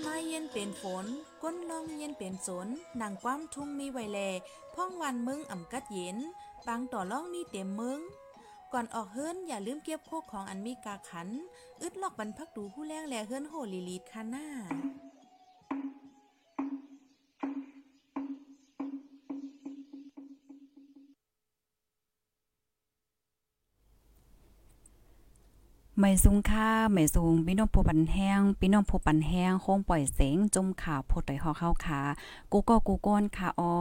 ไม้เย็นเป็นฝน ก้นลองเย็นเป็นสนนางความทุ่งมีไวแล พ่องวันมึงอ่ำกัดเย็น ปังต่อล่องมีเต็มมึง ก่อนออกเฮิรนอย่าลืมเก็บโคกของอันมีกาขัน อึดลอกบรรพักดูผู้แรงแลเฮิรนโหลีลีดคาน่า ไม่สูงค่าไม่สูงพี่น้องผู้ปันแห้งพี่น้องผู้ปันแห้งโค้งปล่อยเสียงจมข่าวโพดไตหอเข้าขากูก็กูก้นค่ะออ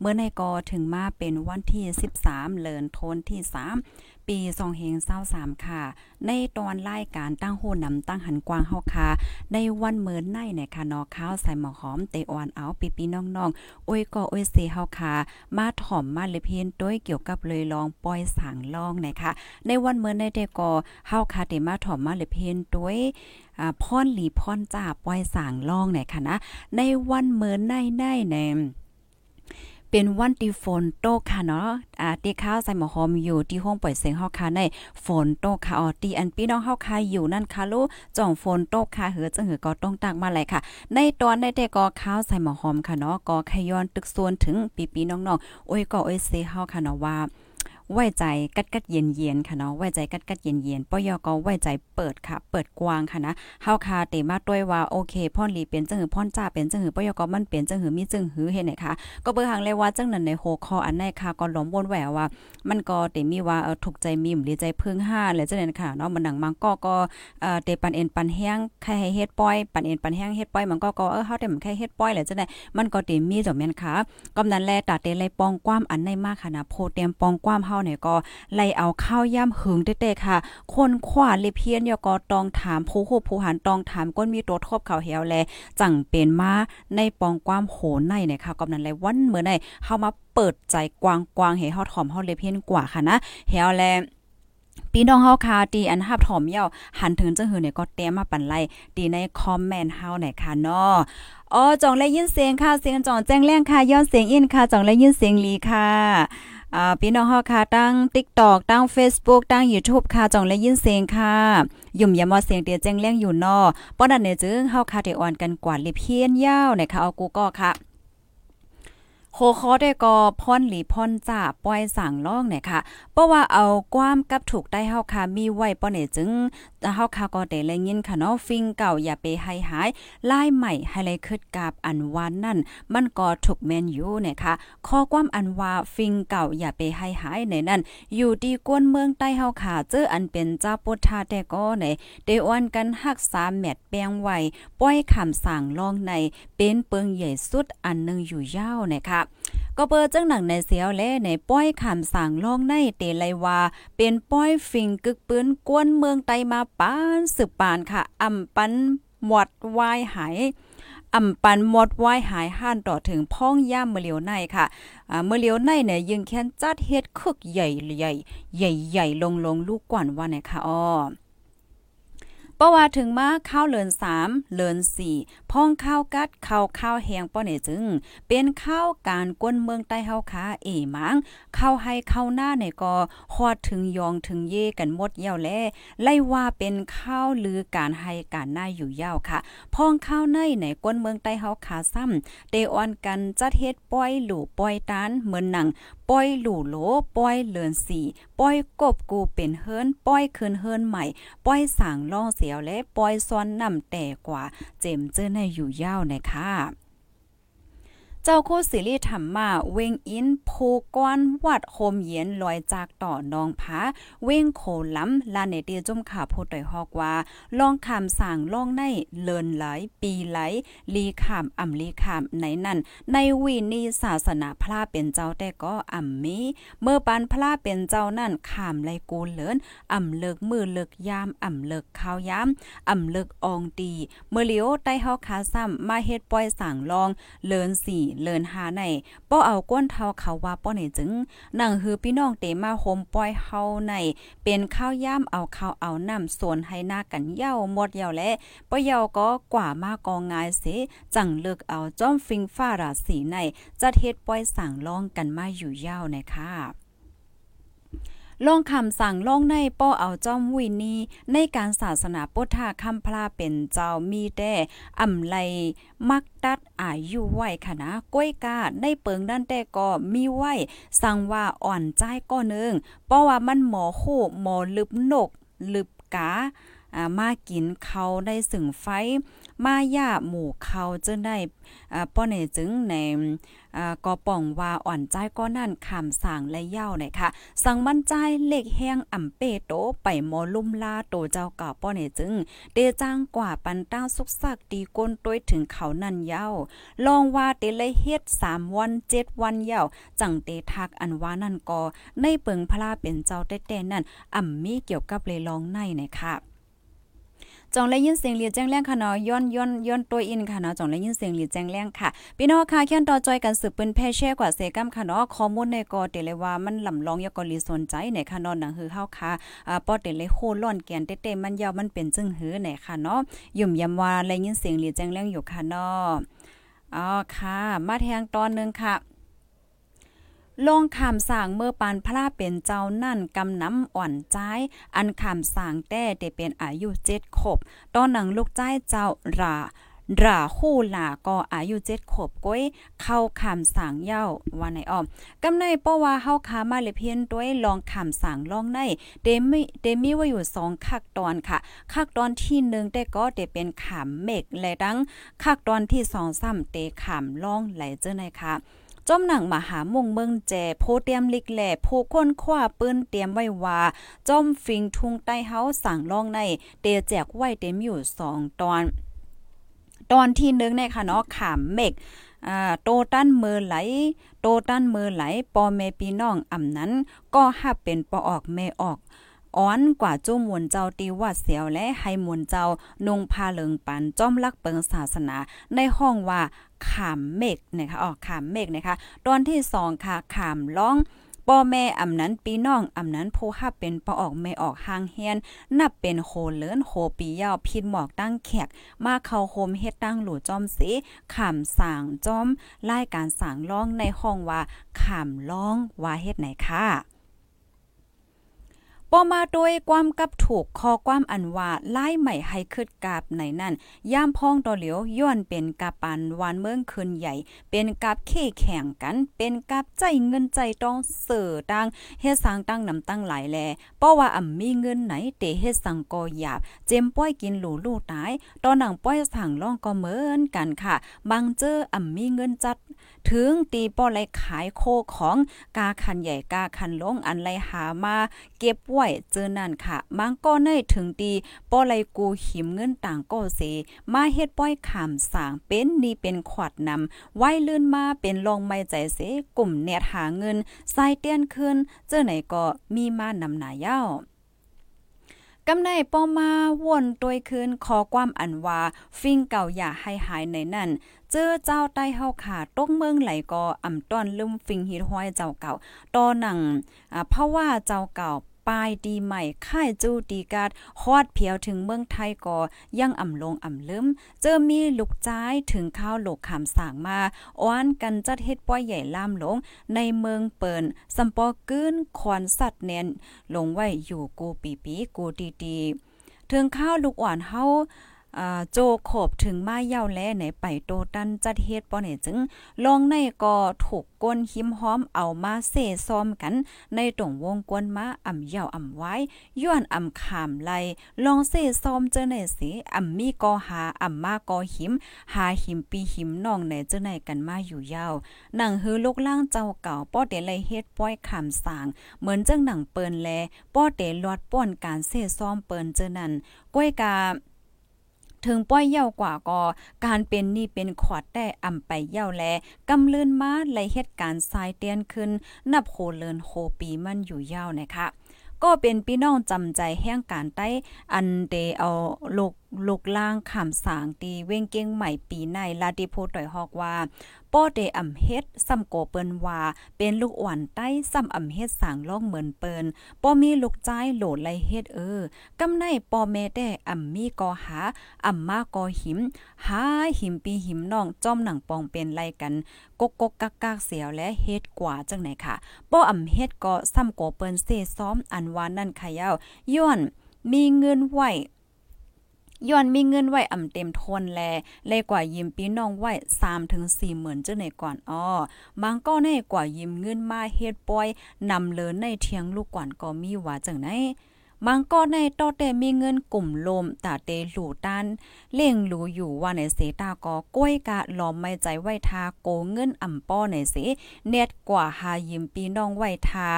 เมื่อในกอถึงมาเป็นวันที่ 13 เลินโทนที่ 3 ปี2เฮง23ค่ะ ในตอนรายการตั้งโหนำตั้งหันกวางเฮาค่ะ ในวันเมินในเนี่ยค่ะนอข้าวใส่หมอหอมเตออนเอาปีปีน้องๆโอ้ยก็โอ้ยเซเฮาค่ะ มาถ่อมมาเลยเพียนด้วยเกี่ยวกับเลยลองปล่อยสางลองนะคะในวันเมินในเดกอเฮาค่ะเตมาถ่อมมาเลยเพนด้วยอ่าพรหลีพรจ้าปล่อยสางล่องเนี่ยค่ะนะ ในวันเมินในในในเป็นวันที่ฝนตกค่ะเนาะ อ่าที่ข้าวใส่หมอหอมอยู่ที่ห้องปล่อยเสียงเฮาค่ะในฝนตกค่ะอ๋อที่อันพี่น้องเฮาค่ะอยู่นั่นค่ะลูกจ่องฝนตกค่ะเหือจังหือก็ต้องตักมาเลยค่ะ ในตอนในแต่ก็ข้าวใส่หมอหอมค่ะเนาะก็ขย้อนตึกส่วนถึงปีๆน้องๆโอ้ยก็โอ้ยเซเฮาค่ะเนาะว่า ไว้ใจกัดกัดเย็นเย็นค่ะเนาะไว้ใจกัดกัดเย็นเย็นปยก็ไว้ใจเปิดค่ะ เปิดกว้างค่ะนะเฮาคาเตมาด้วยว่าโอเคพ่อนลีเป็นจังหือพ่อนจ้าเป็นจังหือปยก็มันเป็นจังหือมีจังหือเฮ็ดไหนคะก็เบิ่งหังเลยว่าจังนั้นในโฮคออันไหนค่ะก็ลอมวนแหววว่า มันก็เตมีว่าเออถูกใจมีมหรือใจพึ่งห้าแล้วจังนั้นค่ะเนาะมันหนังมังก็ก็เออเตปันเอ็นปันแห้งใครให้เฮ็ดป้อยปันเอ็นปันแห้งเฮ็ดป้อยมันก็ก็เออเฮาแต่มันแค่เฮ็ดป้อยแล้วจังได๋มันก็เตมีจ้ะแม่นค่ะกำนั้นแลตาเตไลปองความอันในมากค่ะนะโพเตมปองความเฮาเนี่ยก็ไล่เอาข้าวย่ำหึงเต้ๆค่ะ คนขวาเลเพียนยก็ตองถามผู้คู่ผู้หันตองถามก้นมีตัวทบเขาเหี่ยวแลจังเป็นมาในปองความโหนในเนี่ยค่ะกำนั้นเลยวันเมื่อในเฮามาเปิดใจกว้างๆให้เฮาถ่อมเฮาเลเพียนกว่าค่ะนะเหี่ยวแลพี่น้องเฮาค่ะตีอันฮับถอมเย่าหันถึงจังหือเนี่ยก็เตรียมมาปันไลตีในคอมเมนต์เฮาหน่ยค่ะเนาะอ๋อจ่องและยินเสียงค่ะเสียงจ่องแจ้งแรงค่ะย้อนเสียงอินค่ะจ่องและยินเสียงลีค่ะ อ่าพี่น้องเฮาค่ะตั้ง TikTok ตั้ง Facebook ตั้ง YouTube ค่ะจ่องและยินเสียงค่ะ ยุ่มยามอเสียงเตียแจ้งแรงอยู่เนาะป้อนั้นเนี่ยจึงเฮาค่ะได้ออนกันกว่าลิเพียนยาวนะคะเอากูก็ค่ะ โคคอได้ก็พ่อนหลีพ่อนจ่าปล่อยสั่งล่องเนี่ยค่ะ เพราะว่าเอาความกับถูกได้เฮาค่ะมีไว้ป้อเนี่ยจึงเฮาค่ะก็ได้แลยินค่ะเนาะฟิงเก่าอย่าไปให้หายลายใหม่ให้เลยคิดกับอันวานนั่น มันก็ถูกแมนอยู่เนี่ยค่ะข้อความอันว่าฟิงเก่าอย่าไปให้หายในนั้น อยู่ที่ก้นเมืองใต้เฮาค่ะเจออันเป็นเจ้าพุทธาแต่ก็ในได้อ้วนกันหักษาแมตแปลงไว้ป้อยคำสั่งล่องในเป็นเปิงใหญ่สุดอันหนึงอยู่ยาวเนี่ยค่ะ ก็เปิดจังหนังในเสียวแลในป้อยคำสั่งล่องในเตไลว่าเป็นป้อยฟิงกึกปืนกวนเมืองไตมาปานสืบปานค่ะอำปันหมดวายหายอำปันหมดวายหายห้านต่อถึงพ้องย่ามเมื่อเหลียวในค่ะเมื่อเหลียวในเนี่ยยังแค้นจัดเฮ็ดคึกใหญ่ใหญ่ใหญ่ใหญ่ลงลงลูกกว่านว่าเนี่ยค่ะอ้อ เพราะว่าถึงมาข้าวเลิน3เลิน4พ้องข้าวกัดข้าวข้าวแหงป้อเนี่จึง เป็นข้าวการกวนเมืองใต้เฮาค่ะเอหมังข้าวให้ข้าวหน้าเนี่ยก็ฮอดถึงยองถึงเย่กันหมดเย่าแลไล่ว่าเป็นข้าวลือการให้การหน้าอยู่ยาวค่ะพ้องข้าวในในกวนเมืองใต้เฮาขาซ้ำเตออนกันจัดเฮ็ดป้อยหลู่ป้อยตานเหมือนหนังป้อยหลู่โหลป้อยเลือนสีป้อยกบกูเป็นเฮิรนป้อยคืนเฮิรนใหม่ป้อยสางล่องเสียวและปอยซอนนำแต่กว่า เจมเจอในอยู่ยาวนะคะ จ้าโคสิริธรรมมาเวงอินโพก้อนวัดโฮมเย็นลอยจากต่อนองผาเวงโคล้ำลาเนเตียจุ่มขาโพดอยฮอกว่าลองคำสั่งลองในเลินไหลปีไหลลีขามอ่ำลีขามไหนนั่น ในวีนีศาสนาพระเป็นเจ้าแต่ก็อ่ำมีเมื่อปันพระเป็นเจ้านั่นขามไลกูเลินอ่ำเลิกมือเลิกยามอ่ำเลิกข้าวยามอ่ำเลิกอองตีเมื่อเลียวใต้เฮาคาซ้ำมาเฮ็ดปล่อยสั่งลองเลินสี่เลินหาในป้อเอาก้นเท้าเขาว่าป้อไหนจึงนั่งฮือพี่น้องเตมาโฮมป้อยเฮาใน เป็นข้าวย่ำเอาข้าวเอาน้ำส่วนให้หน้ากันเย้าหมดเย้าและป้อเย้าก็กว่ามากองงายเสจังเลิกเอาจ้อมฟิงฟ้าราสีในจะเฮ็ดป้อยสั่งลองกันมาอยู่ยาวนะคะ ลองคำสั่งลองในป้อเอาจอมวินีในการศาสนาพุทธาคำพลาเป็นเจ้ามีแต่อำไลมักตัดอายุไหวค่ะนะก้อยกาในเปิงด้านแต่ก็มีไหวสั่งว่าอ่อนใจก็นึงเพราะว่ามันหมอโคหมอลึบนกลึบกาอ่ามากินเขาได้สึงไฟ มาย่าหมู่เขาจึงได้ป้อเนจึงในก็ป่องว่าอ่อนใจก็นั่นคำสั่งและเย้าเนี่ยค่ะสั่งมันใจเล็กแห้งอ่ำเปโตไปมอลุ่มลาโตเจ้าเก่าป้อเนจึงเดจ้างกว่าปันต้าสุกซักตีก้นต้วยถึงเขานั่นเย้าลองว่าเตเลยเฮ็ด3วัน7วันเย้าจังเตทักอันว่านั่นก็ในเปิงพลาเป็นเจ้าแต่ๆนั่นอ่ำมีเกี่ยวกับเลยลองในเนี่ยค่ะ จองและยินเสียงเรียแจ้งแรงค่ะเนาะย้อนย้อนย้อนตัวอินค่ะเนาะจองและยินเสียงเรียแจ้งแรงค่ะพี่น้องค่ะเขียนต่อจอยกันสืบปืนแพ่แช่กว่าเซกัมค่ะเนาะข้อมูลในกอเตเลยว่ามันลำลองยกอลีสนใจในค่ะเนาะหนังหือเฮาค่ะอ่าปอเตเลยโคล่อนแกนเต้ๆมันยาวมันเป็นจึงหือไหนค่ะเนาะยุ่มยำว่าและยินเสียงเรียแจ้งแรงอยู่ค่ะเนาะอ๋อค่ะ มาแทงตอนนึงค่ะ ลงคำสั่งเมื่อปานพระเป็นเจ้านั่นกำน้ำอ่อนใจอันคำสั่งแต่เดเป็นอายุเจ็ดขบตอนหนังลูกใจเจ้าราราคู่หลาก็อายุเจ็ดขบก้อยเข้าคำสั่งเย้าว่าในออมกำในเพราะว่าเฮาคามาเลเพียนด้วยลองคำสั่งลองในเดมิเดมีว่าอยู่สองคักตอนค่ะคักตอนที่หนึ่งแต่ก็เดเป็นขามเมกและดังคักตอนที่สองซ้ำเตขามลองไหลเจ้าในค่ะ จอมหนังมหามงเมืองแจโพเตรียมลิกแหล่โพค้นคว้าปืนเตรียมไว้ว่าจอมฟิงทุงใต้เฮาสั่งลองในเตแจกไว้เต็มอยู่สองตอน ตอนที่หนึ่งในค่ะเนาะขามเมกอ่าโตตันมือไหล โตตันมือไหลปอเมปีน้องอ่ำนั้น ก็หับเป็นปอออกเมออก อ้อนกว่าจุ้มวนเจ้าตีวัดเสียวและให้มวนเจ้านุงพาเหลิงปันจ้อมลักเปิงศาสนา ในห้องว่าขามเมกนะคะออกขามเมกนะคะ ตอนที่สองค่ะขามร้องป่อแม่อำนั้นปีน้องอำนั้นผู้ฮับเป็นปอออกไม่ออกห่างเฮียน นับเป็นโคเลินโคปียาวพินหมอกตั้งแขก มาเข้าโฮมเฮ็ดตั้งหลู่จอมสีขามสางจอมรายการสางร้องในห้องว่าขามร้องว่าเฮ็ดไหนค่ะ ปอมาโดยความกับถูกคอความอันว่าไล่ใหม่ให้คืดกาบในนั่นย่ามพ้องตอเหลียวย้อนเป็นกาปันวานเมืองคืนใหญ่ เป็นกาบเข่แข่งกัน เป็นกาบใจเงินใจต้องเสือดังเฮ็ดสร้างตั้งนำตั้งหลายแลเพราะว่าอ่ำมีเงินไหนเตเฮ็ดสังกอหยาบ เจมป้อยกินหลูลูตายตอนหนังป้อยสั่งล่องก็เหมือนกันค่ะ บางเจออ่ำมีเงินจัด ถึงตีป้อไรขายโคของกาคันใหญ่กาคันลงอันไรหามาเก็บไว้เจอนั่นค่ะมังก็ในถึงตีป้อไลกูหิมเงินต่างก็เส มาเฮ็ดป้อยขามสางเป็นนี่เป็นขวัดนำไว้ลื่นมาเป็นลองไม่ใจเสกลุ่มเนตหาเงินใส่เตี้ยนขึ้นเจอไหนก็มีมานำหนาเย้า กำในป้อมาวนตัวคืนขอความอันว่าฟิงเก่าอย่าให้หายในนั่น เจอเจ้าใต้เฮาขาตกเมืองไหลก็อ่ำต้อนลืมฟิงฮิดห้อยเจ้าเก่าตอหนังอ่าเพราะว่าเจ้าเก่า ป้ายดีใหม่ค่ายจูดีกาดฮอดเพียวถึงเมืองไทยก่อยังอ่ำลงอ่ำลืมเจอมีลูกจ้ายถึงข้าวโลกขามสางมาอ้อนกันจัดเฮ็ดป้อยใหญ่ล่ามลง ในเมืองเปิ่นสัมปอกื้นควนสัตว์เนนลงไว้อยู่กูปีปีกูดีดีถึงข้าวลูกอ่อนเฮา โจขบถึงมาเย่าแลไหนไปโตตันจัดเฮ็ดป้อเนี่จึงลองในก็ถูกก้นหิมห้อมเอามาเซซ้อมกัน ในตรงวงกวนมาอ่ำเย่าอ่ำไว้ย้อนอ่ำขามไลลองเซซ้อมเจอไหนสิอ่ำมีก็หาอ่ำมาก็หิม หาหิมปีหิมน้องไหนเจอไหนกันมาอยู่ยาวหนังฮือลูกล่างเจ้าเก่าป้อเตไลเฮ็ดป้อยขามสางเหมือนจังหนังเปินแลป้อเตลอดป้อนการเซซ้อมเปินเจอนั่นก้วยกา ถึงป้อยเย่ากว่าก็การเป็นนี่เป็นขวดแต่อ่ำไปเย่าแลกำเลื่อนมาไลเหตุการณ์ทรายเตียนขึ้น นับโคเลินโคปีมันอยู่ยาวนะคะก็เป็นพี่น้องจำใจแห่งการใต้อันเดเอาลูกลูกล่างขามสางตีเว้งเก้งใหม่ปีในลาดิโพต่อยฮอกว่าป้อเดอ่ำเฮ็ดซ้ำโกเปิ้นว่าเป็นลูกอ่อนใต้ซ้ำอ่ำเฮ็ดสางล่องเหมือนเปิ้นป้อมีลูกใจโหลดไลเฮ็ดเออกำในป้อแม่ได้อ่ำมีกอหาอ่ำมากอหิม หาหิมปีหิมน้องจ้อมหนังปองเป็นไล่กันกกกกักกักเสียวและเฮ็ดกว่าจังไหนค่ะป้ออ่ำเฮ็ดก็ซ้ำโกเปิ้นเซซ้อมอันวานั่นขยาวย้อนมีเงินไว้ ย้อนมีเงินไว้อ่ำเต็มทนแลเลยกว่ายิมพี่น้องไว้3ถึง4หมื่นจังไหนก่อนอ้อบางก็ในกว่ายิมเงินมาเฮ็ดปอยนำเลินในเทียงลูกก่อนก็มีว่าจังไหนมังก็ในต่อแต่มีเงินกลุ่มลมตาเตหลูตันเล่งหลูอยู่ว่าในเสตาก็ก้วยกะหลอมไม่ใจไหวทาโกเงินอ่ำป้อในเสเน็ดกว่าหายิมปีน้องไหวทา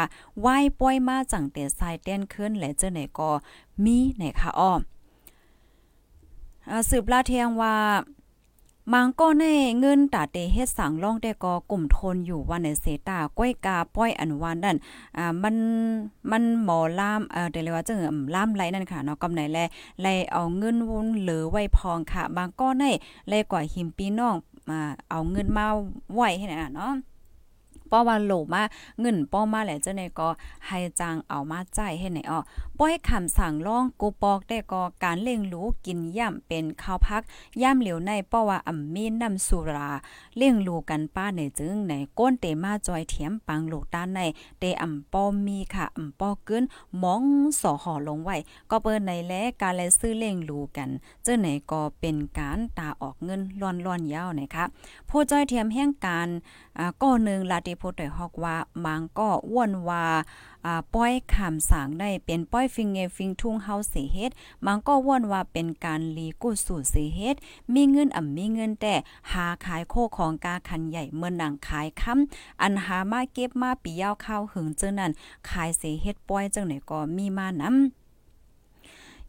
ไหวป้อยมาจังเตสายเต้นขึ้นและเจ้าไหนก็มีไหนคะอ้อ สืบลาเทียงว่ามังก็ในเงินตาเตเฮ็ดสั่งล่องแต่ก็กลุ่มทนอยู่วันในเสตาก้อยกาป้อยอันวานนั่นอ่ามันมันหมอล่ามเอ่อเดี๋ยวว่าจังล่ามไหลนั่นค่ะเนาะกำไหนแลไลเอาเงินวนเหลือไว้พองค่ะบางก็ในแลกว่าหิมปีน้องมาเอาเงินมาไว้ให้น่ะเนาะป้อว่าโหลมาเงินป้อมาแหละเจ้าในก็ให้จางเอามาจ่ายให้ไหนอ้อ ป้อยคำสั่งร้องกูปอกได้ก็การเล่งรู้กินย่ำเป็นข้าวพักย่ำเหลียวในป้อว่าอ่ำมีน้ำสุรา เล่งรู้กันป้าในจึงในก้นเตมาจอยเถียมปังลูกด้านในเตอ่ำป้อมีค่ะอ่ำป้อเกินมองสอห่อลงไว้ก็เปิ้นในแลการแลซื้อเล่งรู้กัน เจ้าไหนก็เป็นการตาออกเงินล่อนๆยาวนะคะผู้จอยเทียมแห่งการอ่าก็นึงลาติโพดได้ฮอกว่ามังก็อ้วนว่าอ่าป้อยขามสางได้เป็นป้อยฟิงเงฟิงทุ่งเฮาเสเฮ็ดมังก็ว่นว่าเป็นการลีกู้สู่เสเฮ็ดมีเงินอ่ำมีเงินแต่หาขายโคของกาคันใหญ่เมื่อนังขายค้ำอันหามาเก็บมาปียาวข้าวหึงเจ้านั้นขายเสเฮ็ดป้อยจังไหนก็มีมานำ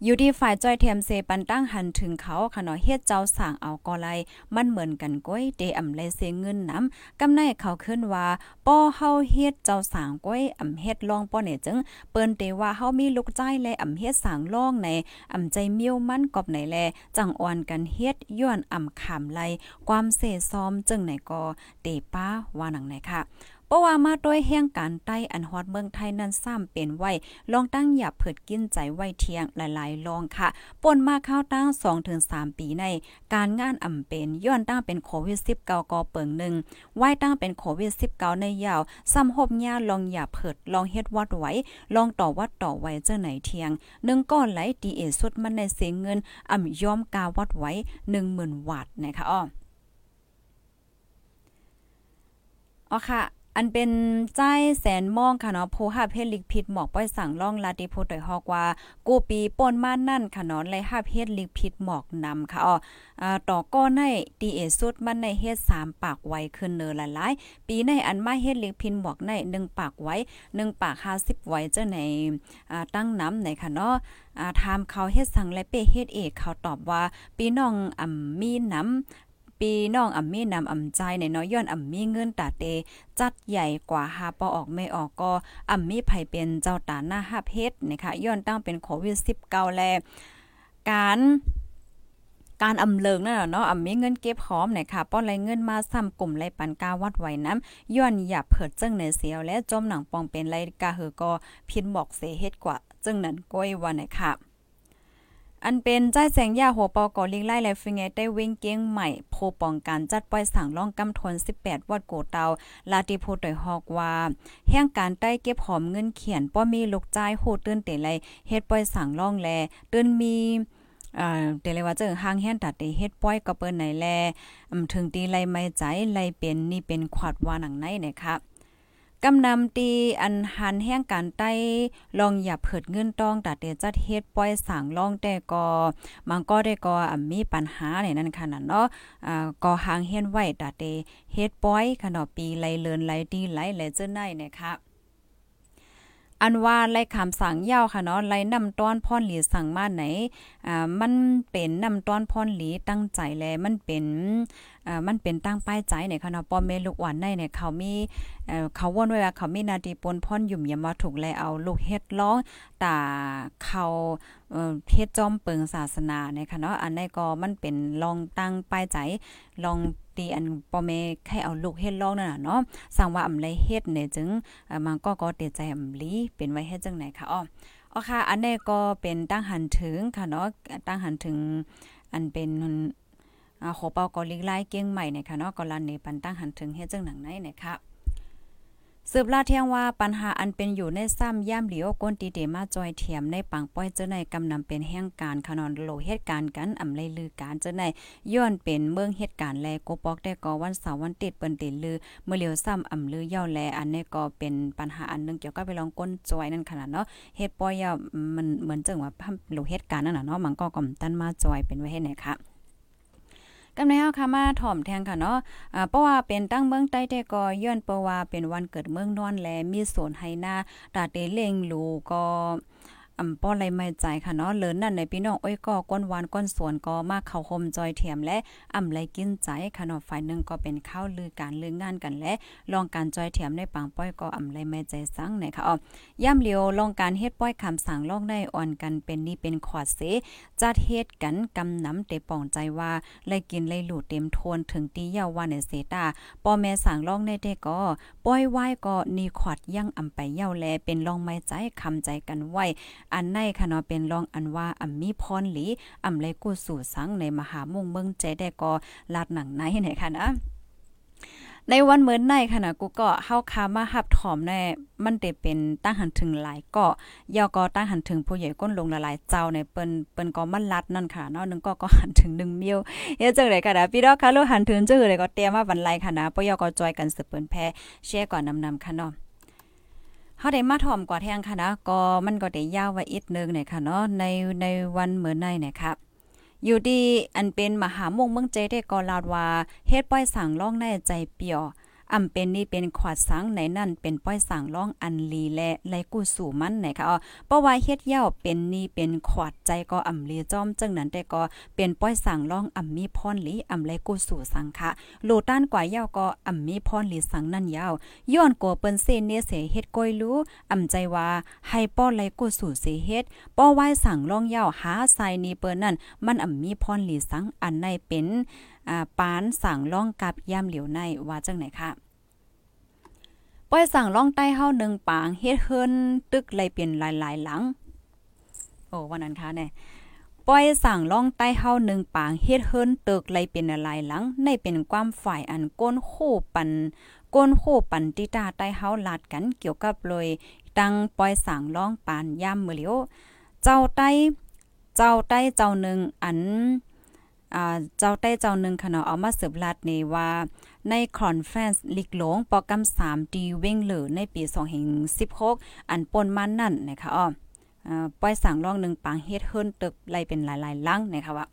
อยู่ที่ฝ่ายจ้อยเทียมเซปันตั้งหันถึงเขาขะเนาะเฮ็ดเจ้าสั่งเอาก็ไลมันเหมือนกันก้อยเดอำไลเสเงินน้ำกำในเขาขึ้นว่าป้อเฮาเฮ็ดเจ้าสั่งก้อยอำเฮ็ดลองป้อเนี่ยจึงเปิ้นเตว่าเฮามีลูกใจและอำเฮ็ดสั่งลองในอำใจเมียวมันกอบไหนแลจังอ่อนกันเฮ็ดย้อนอำขามไลความเสซ้อมจึงไหนก็เตป้าว่าหนังไหนค่ะ เพราะว่ามาด้วยแห่งการใต้อันฮอดเมืองไทยนั้นซ้ำเป็นไว้ลองตั้งอย่าเผิดกินใจไว้เทียงหลายๆลองค่ะป่นมาข้าวตั้ง2-3ปีใน การงานอ่ำเป็นย้อนตั้งเป็นโควิด19กอเปิงหนึ่งไหว้ตั้งเป็นโควิด19ในยาวซ้ำหบหญ้าลองอย่าเผิดลองเฮ็ดวัดไว้ลองต่อวัดต่อไว้เจ้าไหนเทียงหนึ่งก้อนไหลดีเอสุดมันในเสียเงินอ่ำยอมกาวัดไว้ 10,000 วัตต์นะคะอ้ออ๋อค่ะ อันเป็นใจแสนมองค่ะเนาะโพหาเพลิกผิดหมอกป้อยสั่งล่องลาติโพดอยฮอกว่ากูปีป่นมานั่นค่ะเนาะไลหาเพลิกผิดหมอกนำค่ะอ๋ออ่าต่อก้อในดีเอสุดมันในเฮ็ด3ปากไว้ขึ้นเนอหลายๆปีในอันมาเฮ็ดลิกพินหมอกใน1ปากไว้1ปาก50ไว้เจ้าในอ่าตั้งน้ำในค่ะเนาะอ่าถามเขาเฮ็ดสั่งและเป้เฮ็ดเอกเขาตอบว่าปีน้องอ่ำมีน้ำ ปีน้องอ่ำมีนำอ่ำใจในน้อยย้อนอ่ำมีเงินตาเต จัดใหญ่กว่าหาปอออกไม่ออกก็อ่ำมีไผเป็นเจ้าตาหน้าฮับเฮ็ดนะคะย้อนตั้งเป็นโควิด19แลการการอำเลิงนั่นเนาะอ่ำมีเงินเก็บหอมนะคะป้อนไรเงินมาซ้ำกลุ่มไรปันกาวัดไหวน้ำย้อนหยับเผิดจึงในเสียวและจมหนังปองเป็นไรกาเฮอก็พินบอกเสเฮ็ดกว่าจึงนั้นก้อยวันนะคะ อันเป็นใจแสงยาหัวปอกอลิงไล่และฟิงเงได้วิ่งเกี้ยงใหม่โพปองการจัดปล่อยสั่งล่องกำทน 18 วัดโกเตา ลาติโพดอยฮอกว่าแห่งการใต้เก็บหอมเงินเขียนป้อมีลูกใจโหตื้นเตไลเฮ็ดปล่อยสั่งล่องแลตื้นมีอ่าเตเลยว่าเจอหางเฮียนตัดเฮ็ดป้อยก็เปิ้นไหนแลถึงตีไลไม่ใจไลเป็นนี่เป็นขวาดว่าหนังไหนนะคะ กำนำตีอันหันแห่งการใต้ลองอย่าเผิดเงินต้องตัดเตจัดเฮ็ดป้อยสางลองแต่ก็มันก็ได้ก็มีปัญหาในนั้นค่ะนั่นเนาะอ่าก็หางเฮียนไว้ตัดเตเฮ็ดป้อยขนอปีไลเลินไลดีไลแลเจ้าไหนนะคะ อันว่าไล่คำสั่งยาวค่ะเนาะไล่นำต้อนพ่อนหลีสั่งมาไหนอ่ามันเป็นนำต้อนพ่อนหลีตั้งใจแลมันเป็นอ่ามันเป็นตั้งป้ายใจเนี่ยค่ะเนาะป้อแม่ลูกหวานในเนี่ยเขามีเอ่อเขาว่นไว้ว่าเขามีนาทีปนพ่อนยุ่มยามาถูกแลเอาลูกเฮ็ดร้องตาเขาเอ่อเฮ็ดจอมเปิงศาสนาเนี่ยค่ะเนาะอันนี้ก็มันเป็นลองตั้งป้ายใจลอง ตีอันปอเมแค่เอาลูกเฮ็ดลองนั่นน่ะเนาะสั่งว่าอำไรเฮ็ดเนี่ยจึงมันก็ก็เตใจอำลีเป็นไว้เฮ็ดจังไหนคะอ้ออ๋อค่ะ อันนี้ก็เป็นตั้งหันถึงค่ะเนาะตั้งหันถึงอันเป็นอ่าโขเปาก็ลิกไล่เก้งใหม่เนี่ยค่ะเนาะก็ลันในปันตั้งหันถึงเฮ็ดจังหนังไหนเนี่ยค่ะ สืบลาเที่ยงว่าปัญหาอันเป็นอยู่ในซ้ำย่ามเหลียวก้นตีเตมาจอยเทียมในปังป้อยเจ้าในกำนำเป็นแห่งการขนอนโลเหตุการณ์กันอำไลลือการเจ้าในย้อนเป็นเมืองเหตุการณ์แลโกปอกได้ก็วันเสาร์วันติดเปิ้นติดลือเมื่อเหลียวซ้ำอำลือย่อแลอันนี้ก็เป็นปัญหาอันนึงเกี่ยวกับไปลองก้นจอยนั่นขนาดเนาะเฮ็ดป้อยมันเหมือนจังว่าโลเหตุการณ์นั่นน่ะเนาะมันก็ก่อมตันมาจอยเป็นไว้ให้ไหนค่ะ กำในเฮาค่ะมาถ่อมแทงค่ะเนาะอ่าเพราะว่าเป็นตั้งเมืองใต้แต่ก็ย้อนเพราะว่าเป็นวันเกิดเมืองนอนแลมีโซนไหนาตาเตเลงลูก็ อำป้อไรไม่ใจค่ะเนาะเลินนั่นในพี่น้องอ้อยก็ก้นวานก้นสวนก็มาเข้าคมจอยเทียมและอำไรกินใจค่ะเนาะฝ่ายนึงก็เป็นข้าวลือการลืองานกันและลองการจอยเทียมในปังป้อยก็อำไรไม่ใจสังนะคะอ๋อย่ำเลียวลองการเฮ็ดป้อยคำสั่งลองได้อ่อนกันเป็นนี่เป็นขวดเสจัดเฮ็ดกันกำน้ำเตป่องใจว่าไลกินไลหลูเต็มโทนถึงตีเยาว่าในเสตาป้อแม่สั่งลองได้ได้ก็ป้อยไหว้ก็นี่ขวัดยังอำไปเยาแลเป็นลองไม้ใจคำใจกันไว้อันในค่ะเนาะเป็นรองอันว่าอำมีพรหลีอำไรกูสู่สังในมหามุ่งเมืองใจได้ก็ลาดหนังในไหนค่ะนะในวันเหมือนในค่ะนะกูก็เฮาคามาหับถอมแน่มันได้เป็นตั้งหันถึงหลายเกาะยอก็ตั้งหันถึงผู้ใหญ่ก้นลงละลายเจ้าในเปิ้นเปิ้นก็มันลัดนั่นค่ะเนาะนึงก็ก็หันถึง1มิลเฮ็ดจังได๋ค่ะนะพี่ดอกค่ะลูกหันถึงจังได๋ก็เตรียมมาวันไลค่ะนะปยอก็จอยกันสืบเปิ้นแพ้แชร์ก่อนนำๆค่ะเนาะ เฮาได้มาถ่อมกว่าแทงค่ะนะก็มันก็ได้ยาวไว้อีกนึงเนี่ยค่ะเนาะในในวันเหมือนในเนี่ยครับอยู่ดีอันเป็นมหามงเมืองเจได้ก็ลาวว่าเฮ็ดป้อยสั่งล่องในใจเปียว อำเป็นนี่เป็นขวาดสังในนั่นเป็นป้อยสั่งล่องอันลีและไลกูสู่มันไหนคะอ๋อเพราะว่าเฮ็ดเย้าเป็นนี่เป็นขวาดใจก็อำลีจอมจังนั้นแต่ก็เป็นป้อยสั่งล่องอำมีพรหลีอำไลกูสู่สังคะโลต้านกว่าเย้าก็อำมีพรหลีสังนั่นยาวย้อนกัวเปิ้นเซนเนเสเฮ็ดก้อยรู้อำใจว่าให้ป้อไลกูสู่เสเฮ็ดป้อไว้สั่งล่องเย้าหาใสนี่เปิ้นนั่นมันอำมีพรหลีสังอันในเป็นอ่าปานสั่งล่องกับย่ำเหลียวในว่าจังไหนคะป้อยสั่งล่องใต้เฮาหนึ่งปางเฮ็ดเฮินตึกเลเปลี่ยนหลายๆหลังโอ้วันนั้นค่ะเนี่ยป้อยสั่งล่องใต้เฮาหนึ่งปางเฮ็ดเฮินตึกเลเป็นหลายหลังในเป็นความฝ่ายอันก้นโคปันก้นโคปันติตาใต้เฮาลาดกันเกี่ยวกับเลยตั้งป้อยสั่งล่องปานย่ำมือเหลียวเจ้าใต้เจ้าใต้เจ้าหนึ่งอัน เจ้าใต้เจ้าหนึ่งค่ะเนาะเอามาสืบลัดในว่าในคอนเฟรนซ์ลิกหลงปอกำ3ดีเว้งเหลือในปี2016อันปนมันนั่นนะคะอ้อป้อยสั่งรองหนึ่งปางเฮ็ดเฮิรนตึกไล่เป็นหลายๆลังนะคะว่า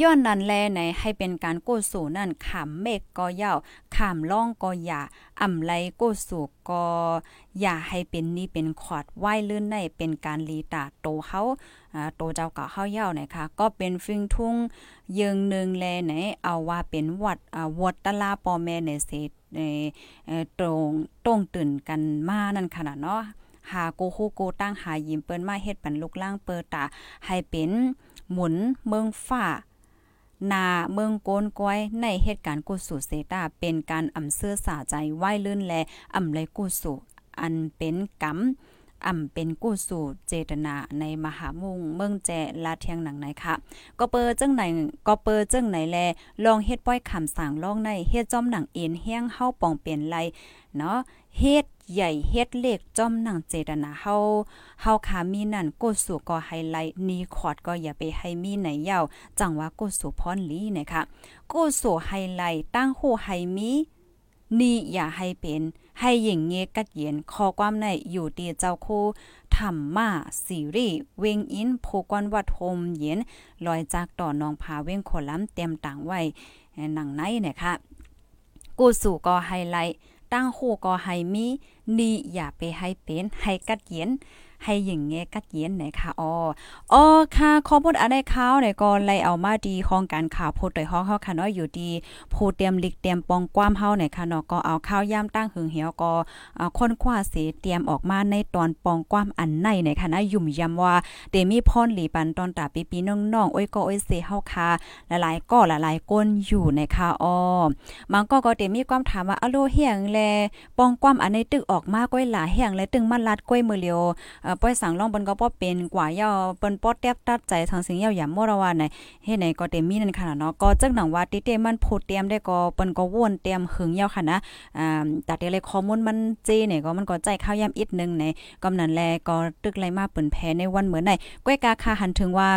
ย้อนนั้นแลในให้เป็นการโกสู่นั่นขามเมฆก็ยาวขามล่องก็อย่าอ่ำไลโกสู่ก็อย่าให้เป็นนี่เป็นขอดไหว้ลื่นในเป็นการลีตาโตเฮา โตเจ้าก็เฮาเย้านะคะก็เป็นฟิงทุ่งยิงนึงแลไหนเอาว่าเป็นวัดวัดตะลาปอแม่ในเสในตรงตรงตื่นกันมานั่นขนาดเนาะหาโกโฮโกตั้งหายิมเปิ้นมาเฮ็ดปันลูกล่างเปิดตาให้เป็นหมุนเมืองฟ้านาเมืองโกนก้อยในเหตุการณ์กุสุเซตาเป็นการอ่ำเสื้อสาใจไหว้ลื่นและอ่ำไรกุสุอันเป็นกรรม อ่ำเป็นกู้สู่เจตนาในมหามุงเมืองแจลาเทียงหนังไหนค่ะก็เปิดจังไหนก็เปิดจังไหนแลลองเฮ็ดป้อยคำสั่งลองในเฮ็ดจอมหนังเอ็นแห้งเฮาปองเปลี่ยนไรเนาะเฮ็ดใหญ่เฮ็ดเลขจ้อมหนังเจตนาเฮาเฮาขามีนั่นกดสู่ก็ไฮไลท์นีคอร์ดก็อย่าไปให้มีไหนยาวจังว่ากดสู่พรลีนะคะกดสู่ไฮไลท์ตั้งโหไฮมีนี่อย่าให้เป็น ให้หญิงเงกัดเย็นขอความในอยู่ดีเจ้าคู่ธรรมาซีรีเวงอินโพกวนวัดโฮมเย็นลอยจากต่อนองพาเวงขล้ำเต็มต่างไว้หนังในนะคะกูสู่ก็ไฮไลท์ตั้งคู่ก็ให้มีนี่อย่าไปให้เป็นให้กัดเย็น ให้หญิงเงกัดเย็นไหนค่ะอ๋ออ๋อค่ะขอพูดอะไรเขาไหนก็ไล่เอามาดีของการข่าวพูดโดยห้องเฮาค่ะเนาะอยู่ดีผู้เตรียมลิกเตรียมปองความเฮาไหนค่ะเนาะก็เอาข้าวยามตั้งหึงเหี่ยวก็ค้นคว้าเสเตรียมออกมาในตอนปองความอันในไหนค่ะนะยุ่มยำว่าเตมีพรหลีปันตอนตาปีปีน้องๆโอ้ยก็โอ้ยเสเฮาค่ะหลายๆก็หลายๆก้นอยู่ในค่ะอ๋อมันก็ก็เตมีความถามว่าอโลเฮียงแลปองความอันในตึกออกมาก้อยหลาเฮียงและตึงมันลัดก้อยมือเลียวป้อยสั่งล่องบนก็ป้อเป็นกว่าย่อเปิ้นป้อแทบตัดใจทางสิ่งเยาหยามมรวาไหนเฮ็ดไหนก็เต็มมีนั่นค่ะเนาะก็จักหนังว่าติเตมันโพเตรียมได้ก็เปิ้นก็วนเตรียมหึงยาวค่ะนะอ่าตัดเลยข้อมูลมันเจเนี่ยก็มันก็ใจข้าวยามอีกนึงในกำนันแลก็ตึกไรมาเปิ้นแพ้ในวันเหมือนไหนก้อยกาคาหันถึงว่า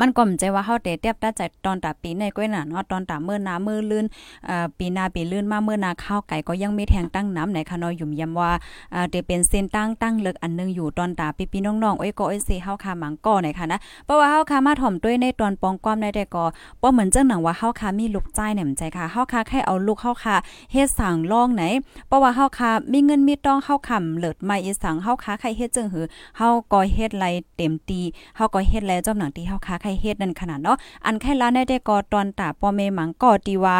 มันก็มใจว่าเฮาเตเตียบตาใจตอนตาปีในก้อยหนาเนาะตอนตาเมื่อนามือลื่นเอ่อปีนาปีลื่นมาเมื่อนาข้าวไก่ก็ยังมีแทงตั้งน้ำไหนคะเนาะยุ่มยำว่าเอ่อเตเป็นเส้นตั้งตั้งเลิกอันนึงอยู่ตอนตาปีปีน้องๆโอ้ยก็โอ้ยสิเฮาคาหมังก่อไหนค่ะนะเพราะว่าเฮาคามาถ่อมด้วยในตอนปองความได้แต่ก็บ่เหมือนจังหนังว่าเฮาคามีลูกใจเนี่ยใจค่ะเฮาคาแค่เอาลูกเฮาคาเฮ็ดสั่งล่องไหนเพราะว่าเฮาคามีเงินมีต้องเฮาคำเลิศมาอีสังเฮาคาใครเฮ็ดจังหือเฮาก็เฮ็ดไรเต็มตีเฮาก็เฮ็ดไรจอมหนังที่เฮาคาใครเฮ็ดนั่นขนาดเนาะอันแค่ละในได้ก็ตอนตาปอเมหมังก็ตีว่า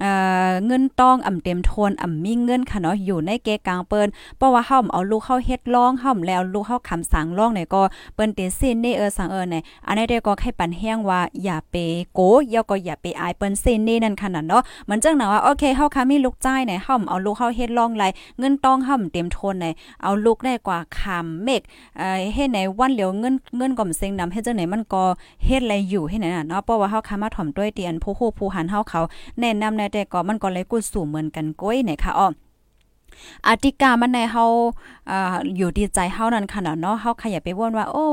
เอ่อเงินต้องอ่ำเต็มโทนอ่ำมีเงินค่ะเนาะอยู่ในเกกลางเปิ้นเพราะว่าเฮาเอาลูกเข้าเฮ็ดร้องเฮาแล้วลูกเข้าคำสั่งร้องเนี่ยก็เปิ้นเตเส้นนี่เออสั่งเออเนี่ยอันนี้ได้ก็ให้ปันแห้งว่าอย่าไปโกยาก็อย่าไปอายเปิ้นเส้นนี่นั่นขนาดเนาะมันจังหนาว่าโอเคเฮาค่ะมีลูกจ้ายเนี่ยเฮาเอาลูกเข้าเฮ็ดร้องไรเงินต้องเฮาเต็มโทนเนี่ยเอาลูกได้กว่าคำเมกเอ่อเฮ็ดไหนวันเหลียวเงินเงินก่อมเซ็งนำเฮ็ดจังไหนมันก็เฮ็ดอะไรอยู่ให้ไหนน่ะเนาะเพราะว่าเฮาค่ะมาถ่อมด้วยเตียนผู้ฮู้ผู้หันเฮาเขาแนะนำในแต่ก็มันก็เลยกูสู่เหมือนกันก้อยเนี่ยค่ะอ้ออาติกามันในเฮาอ่าอยู่ดีใจเฮานั่นขนาดเนาะเฮาขยับไปว่นว่า โอ้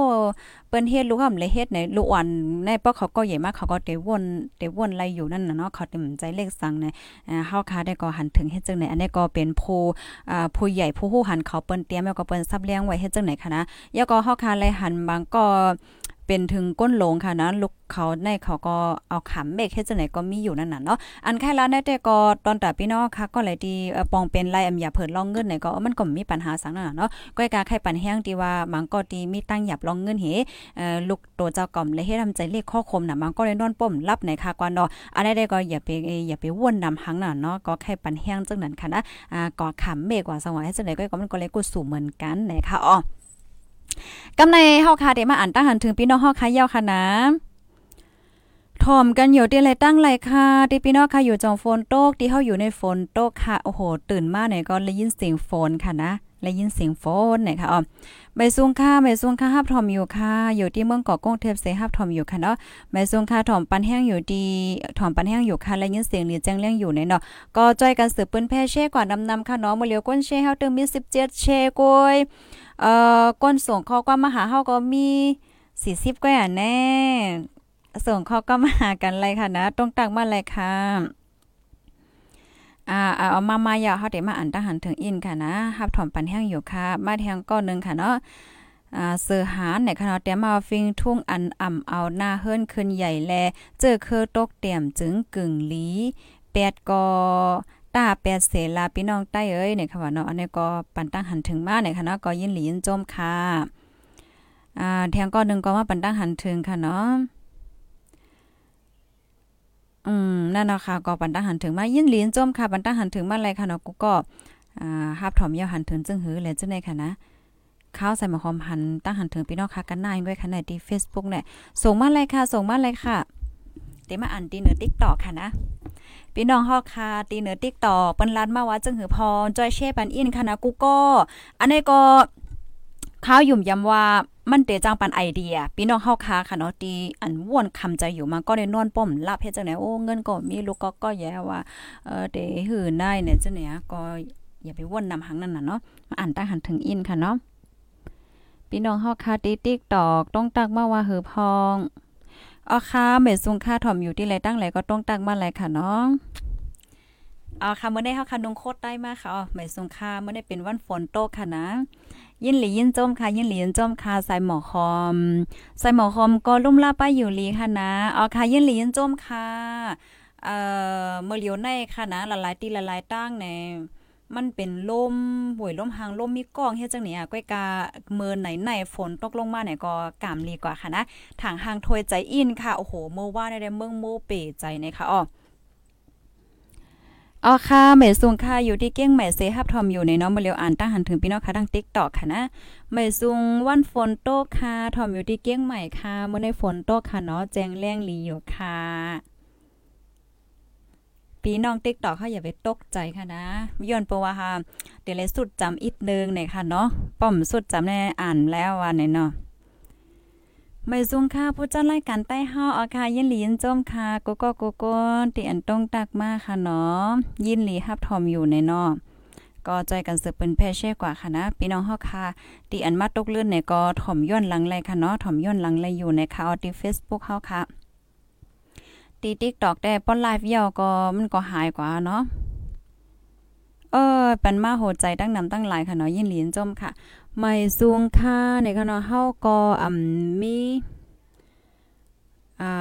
เปิ้นเฮ็ดลูกหำเลยเฮ็ดในลูกอ่อนในป้อเขาก็ใหญ่มากเขาก็เตวนเตวนไรอยู่นั่นน่ะเนาะเขาเต็มใจเลขสั่งในเฮาคาได้ก็หันถึงเฮ็ดจังไหนอันนี้ก็เป็นผู้อ่าผู้ใหญ่ผู้ฮู้หันเขาเปิ้นเตรียมแล้วก็เปิ้นซับเลี้ยงไว้เฮ็ดจังไหนคะนะยาก็เฮาคาเลยหันบางก็ เป็นถึงก้นหลงค่ะนะลูกเขาในเขาก็เอาขำเมกเฮ็ดจังไหนก็มีอยู่นั่นน่ะเนาะอันแค่ละได้แต่ก็ตอนตาพี่น้องค่ะก็เลยดีปองเป็นไรอำอย่าเผิดลองเงินไหนก็มันก็มีปัญหาสังนั่นน่ะเนาะก้อยกาไข่ปันแห้งที่ว่ามังก็ดีมีตั้งหยับลองเงินเฮเอ่อลูกตัวเจ้าก่อมเลยเฮ็ดทำใจเลขข้อคมน่ะมันก็เลยนอนป้มรับไหนค่ะกว่าเนาะอันได้ก็อย่าไปอย่าไปวนนำหังน่ะเนาะก็ไข่ปันแห้งจังนั้นค่ะนะอ่าก็ขำเมกว่าสวัยจังไหนก็มันก็เลยกูสู่เหมือนกันไหนะคะอ๋อ กำในเฮาคาเดมาอ่านตั้งหันถึงพี่น้องเฮาคายาวค่ะนะถอมกันอยู่ที่ไรตั้งไรค่ะที่พี่น้องค่ะอยู่จองฝนโตกที่เฮาอยู่ในฝนโตกค่ะโอ้โหตื่นมาเนี่ยก็ได้ยินเสียงฝนค่ะนะได้ยินเสียงฝนเนี่ยค่ะอ๋อ ใบซุงค่ะใบซุงค่ะฮับถอมอยู่ค่ะ อยู่ที่เมืองเกาะกงเทพเสฮับถอมอยู่ค่ะเนาะใบซุงค่ะถอมปันแห้งอยู่ดีถอมปันแห้งอยู่ค่ะและยินเสียงหรือแจ้งเรื่องอยู่ในเนาะก็จอยกันสืบปืนแพ่เช่กว่านำนำค่ะเนาะมือเลียวก้นเช่เฮาตึงมี17เช่กวยเอ่อก้นส่งข้อความมาหาเฮาก็มี40กว่าแน่ส่งข้อก็มาหากันเลยค่ะนะตรงตักมาเลยค่ะ อ่าเอามา มายาวเฮาได้มาอ่านทหารถึงอินค่ะนะฮับถอมปันแห้งอยู่ค่ะ มาแทงก้อนนึงค่ะเนาะอ่าเสือหานในคณะเตียมาฟิงทุ่งอันอ่ำเอาหน้าเฮิรนขึ้นใหญ่แล เจอคือตกเตียมจึงกึ่งลีแปดกอตาแปดเสลาพี่น้องใต้เอ้ยเนี่ยค่ะว่าเนาะอันนี้ก็ปันตั้งหันถึงมาเนี่ยค่ะเนาะก็ยินหลียินจมค่ะอ่าแทงก้อนนึงก็มาปันตั้งหันถึงค่ะเนาะ อืมนั่นเนาะค่ะก็ปันตั้งหันถึงมายินหลีนจมค่ะปันตั้งหันถึงมาอะไรค่ะเนาะกูก็อ่าฮับถอมยาวหันถึงจึงหือเลยจังได๋ค่ะนะข้าวใส่หมอหอมหันตั้งหันถึงพี่น้องค่ะกันนายด้วยค่ะในที่ Facebook เนี่ยส่งมาเลยค่ะส่งมาเลยค่ะเดี๋ยวมาอ่านตีเนื้อ TikTok ค่ะนะพี่น้องฮอกค่ะตีเนื้อ TikTok เปิ้นลัดมาว่าจึงหือพรจอยเช่ปันอินค่ะนะกูก็ อันนี้ก็ข้าวหยุ่มยำว่า มันเตจังปันไอเดียพี่น้องเฮาค้าค่ะเนาะตีอันว่วนคำใจอยู่มาก็ได้นอนป้อมรับเฮ็ดจังไดโอ้เงินก็มีลูกก็ก็แย่ว่าเออเตหื้อได้เนี่ยจังเนี่ยก็อย่าไปวนนำหังนั่นน่ะเนาะมาอ่านตั้งหันถึงอินค่ะเนาะพี่น้องเฮาค้าติติ๊กตอกต้องตักมาว่าหือพองอ๋อค่ะเมซุงค่าถ่อมอยู่ที่ไรตั้งไหลก็ต้องตักมาไหลค่ะเน้อ งอ๋อค่ะเมื่อได้เฮาค่ะนงโคตรได้มากค่ะอ๋อเมซุงค่าเมื่อได้เป็นวันฝนตกค่ะนะ ยินหลียินจมค่ะ ยินหลียินจมค่ะใส่หมอคอมใส่หมอคอมก็ลุ่มล่าป้าอยู่ลีค่ะนะอ๋อค่ะยินหลียินจมค่ะเอ่อเมื่อเลียวในค่ะนะละลายตีละลายตั้งในมันเป็นลมหวยลมหางลมมีกองเฮ็ดจังนี้อะก้อยกาเมินไหนไหนฝนตกลงมาไหนก็กามลีกว่าค่ะนะทางหางถวยใจอินค่ะโอ้โหเมื่อว่าได้เมืองโมเปใจในค่ะอ๋อ อ๋อค่ะเมซุงค่ะอยู่ที่เก้งแม่เซฮับทอมอยู่ในน้องมาเร็วอ่านตั้งหันถึงพี่น้องค่ะทาง TikTok ค่ะนะเมซุงวันฝนโตค่ะทอมอยู่ที่เก้งใหม่ค่ะเมื่อในฝนโตค่ะเนาะแจ้งแรงลีอยู่ค่ะพี่น้องติ๊กตอกเขาอย่าไปตกใจค่ะนะย้อนเปว่าค่ะเดี๋ยวเลยสุดจำอีกนึงหน่อยค่ะเนาะป้อมสุดจำแน่อ่านแล้วว่าไหนเนาะ ไม่ซุงค่ะผู้จัดรายการใต้เฮาอาคายินหลียินจมค่ะโกโก้โกโก้ติอันต้องตักมากค่ะเนาะยินหลีฮับทอมอยู่ในนาะก็ใจกันสืบเป็นแพ่เช่กว่าค่ะนะพี่น้องเฮาค่ะตีอันมาตกเลื่อนเนี่ยก็ถ่อมย้อนหลังเลยค่ะเนาะถ่อมย้อนหลังเลยอยู่ในข่าวที่ Facebook เฮาค่ะตีติ๊กตอกได้ป้อนไลฟ์เยาก็มันก็หายกว่าเนาะเออเป็นมาโหดใจตั้งนำตั้งหลายค่ะเนาะยินหลีนจมค่ะ ไม่สูงค่าในค่ะเนาะเฮาก็อ่ำมีอ่า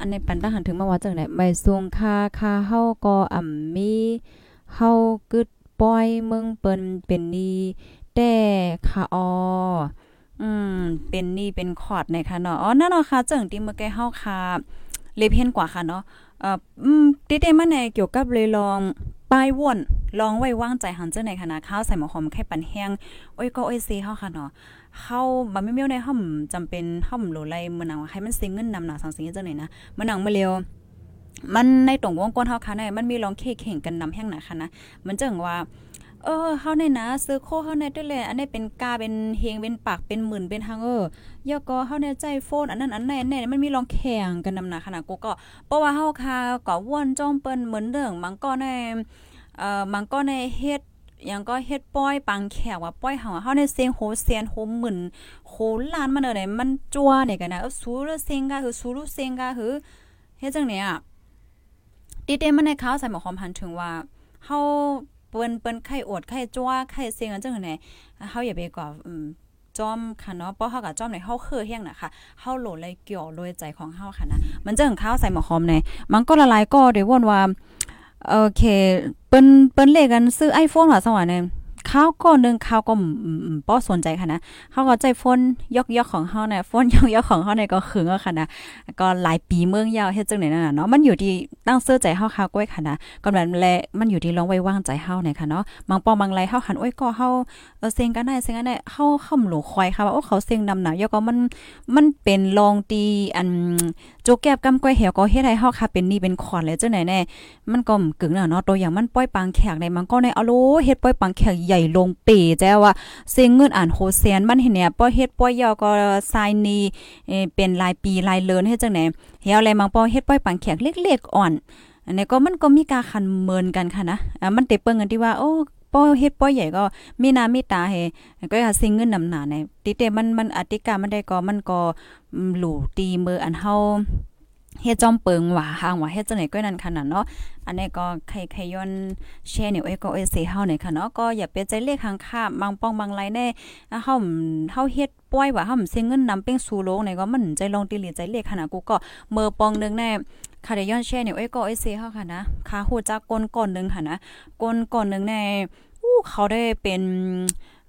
อันนี้ปันตั้งหันถึงมาว่าจังได๋ไม่สูงค่าค่าเฮาก็อ่ำมีเฮากึดปล่อยเมืองเปิ้นเป็นนี้แต่ค่ะออืมเป็นนี่เป็นคอร์ดในค่ะเนาะอ๋อนั่นเนาะค่ะจังที่เมื่อกี้เฮาค่ะเลเพนกว่าค่ะเนาะเอ่ออืมติเตมาในเกี่ยวกับเลยลอง ป้ายว่นลองไว้วางใจหันเจ้าในคณะข้าวใส่หมอหอมแค่ปันแห้งโอ้ยก็โอ้ยซีเฮาค่ะเนาะเข้าบ่ไม่เมียวในห้อมจำเป็นห้อมโหลไลมื้อนังให้มันซิงเงินนำหนาสังสิงเจ้าไหนนะมื้อนังมาเร็วมันในตรงวงกวนเฮาค่ะในมันมีลองเคแข่งกันนำแห้งหนาค่ะนะมันจังว่า เออเฮาในนะซื้อโคเฮาในด้วยแหละอันนี้เป็นกาเป็นเฮงเป็นปากเป็นหมื่นเป็นฮังเออยอก็เฮาในใจโฟน อันนั้นอันไหนอันไหนมันมีลองแข่งกันนำหนาขนาดกูก็เพราะว่าเฮาค่ะก็ว่นจ้อมเปิ้นเหมือนเรื่องมันก็ในเอ่อมันก็ในเฮ็ดยังก็เฮ็ดป้อยปังแขกว่าป้อยเฮาเฮาในเสียงโหเสียนโหหมื่นโหล้านมันเด้มันจัวเนี่ยกันนะเออสูรเสียงกะคือสูรเสียงกะคือเฮ็ดจังเนี่ยติเตมันในข่าวใส่หมอความพันถึงว่าเฮา เปิ้นเปิ้นไข่อดไข่จ้วไข่เสียงอันจังไหนเฮาอย่าไปกว่าอืมจอมค่ะเนาะเพราะเฮากับจอมในเฮาคือเฮียงน่ะค่ะเฮาโหลเลยเกี่ยวโดยใจของเฮาค่ะนะมันจังข้าวใส่หมอหอมในมันก็ละลายก็ได้วนว่าโอเค เปิ้นเปิ้นเลขกันซื้อ iPhone ว่าสวรรค์เนี่ย ข้าก็นึงข้าก็ป้อสนใจค่ะนะเขาก็ใจฟนยกยกของเฮาเนี่ยฟนยกยกของเฮาเนี่ยก็ขึงอะค่ะนะก็หลายปีเมืองยาวเฮ็ดจังไหนนั่นน่ะเนาะมันอยู่ที่ตั้งเสื้อใจเฮาค่ะก้อยค่ะนะก็แบบแลมันอยู่ที่ลองไว้วางใจเฮาเนี่ยค่ะเนาะบางปอบางไรเฮาหันโอ้ยก็เฮาเออเซ็งกันได้เซ็งกันได้เฮาค่ำหลูควายค่ะว่าโอ้เขาเซ็งนำหน่ะยก็มันมันเป็นลองตีอันโจแก็บกำก้อยเหี่ยวก็เฮ็ดให้เฮาค่ะเป็นนี่เป็นขอนเลยจังไหนแน่มันก็กึ่งน่ะเนาะตัวอย่างมันป้อยปังแขกในมันก็ในเอาโลเฮ็ดป้อยปังแขกใหญ่ลงเปแจ้ว่าเสียงเงินอ่านโฮเซียนมันเห็นเนี่ยป้อเฮ็ดป้อยยอก็ทรายนีเป็นรายปีรายเลินเฮ็ดจังไหนเฮียอะไรมังป้อเฮ็ดป้อยปังแขกเล็กๆอ่อนอันนี้ก็มันก็มีการคันเมินกันค่ะนะอ่ามันเตเปิ้งกันที่ว่าโอ้ป้อเฮ็ดป้อใหญ่ก็มีนามีตาเฮก็อย่าซิงเงินนำหนาในติเตมันมันอติกามันได้ก็มันก็หลู่ตีมืออันเฮา เฮ็ดจอมเปิงว่าห่างว่าเฮ็ดจังไหนก็นั่นขนาดเนาะอันนี้ก็ใครใครย้อนแชร์เนี่ยเอ้ก็เอ้เสเฮาเนี่ยค่ะเนาะก็อย่าไปใจเลขข้างค่าบางป้องบางไรแน่เฮาเฮาเฮ็ดป่วยว่าเฮาเสียเงินนำเป็นสู่โลกเนี่ยก็มันใจลองติลีใจเลขขนาดกูก็เมื่อปองนึงแน่ค่ะเดี๋ยวย้อนแชร์เนี่ยเอ้ก็เอ้เสเฮาค่ะนะค่าฮู้จักก้นก่อนนึงค่ะนะก้นก่อนนึงแน่อู้เขาได้เป็น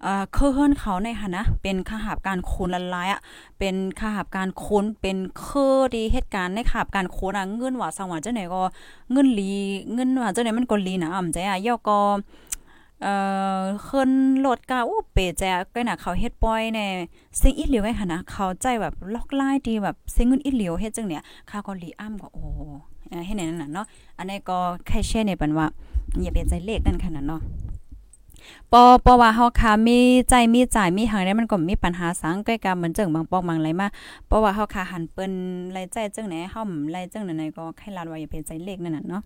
เคเฮิรนเขาในค่ะนะ เป็นข้าหาบการคูณละลายอะ เป็นข้าหาบการคูณเป็นเคอดีเหตุการณ์ในขาบการคูณอะเงินว่าสังว่าจังไหนก็เงินลีเงินว่าจังไหนมันก็ลีนะอ่ำใจอะย่อก็เอ่อขึ้นรถกาโอ้เปแจก็น่ะเขาเฮ็ดปอยแน่เสียงอีเหลียวไว้ค่ะนะเขาใจแบบล็อกไล่ดีแบบเสียงเงินอีเหลียวเฮ็ดจังเนี่ยข้าก็ลีอ้ำก็โอ้เฮ็ดไหนนั่นน่ะเนาะอันนี้ก็แค่แช่ในปันว่าอย่าเป็นใจเลขนั่นขนาดเนาะ ปอปอว่าเฮาค่ะมีใจมีจ่ายมีหังได้มันก็มีปัญหาสังใกล้กันเหมือนจังบางปอกบางไรมาเพราะว่าเฮาค่ะหันเปิ้นไรใจจังไหนเฮาไรจังไหนก็ใครลาดว่าอย่าเป็นใจเลขนั่นน่ะเนาะ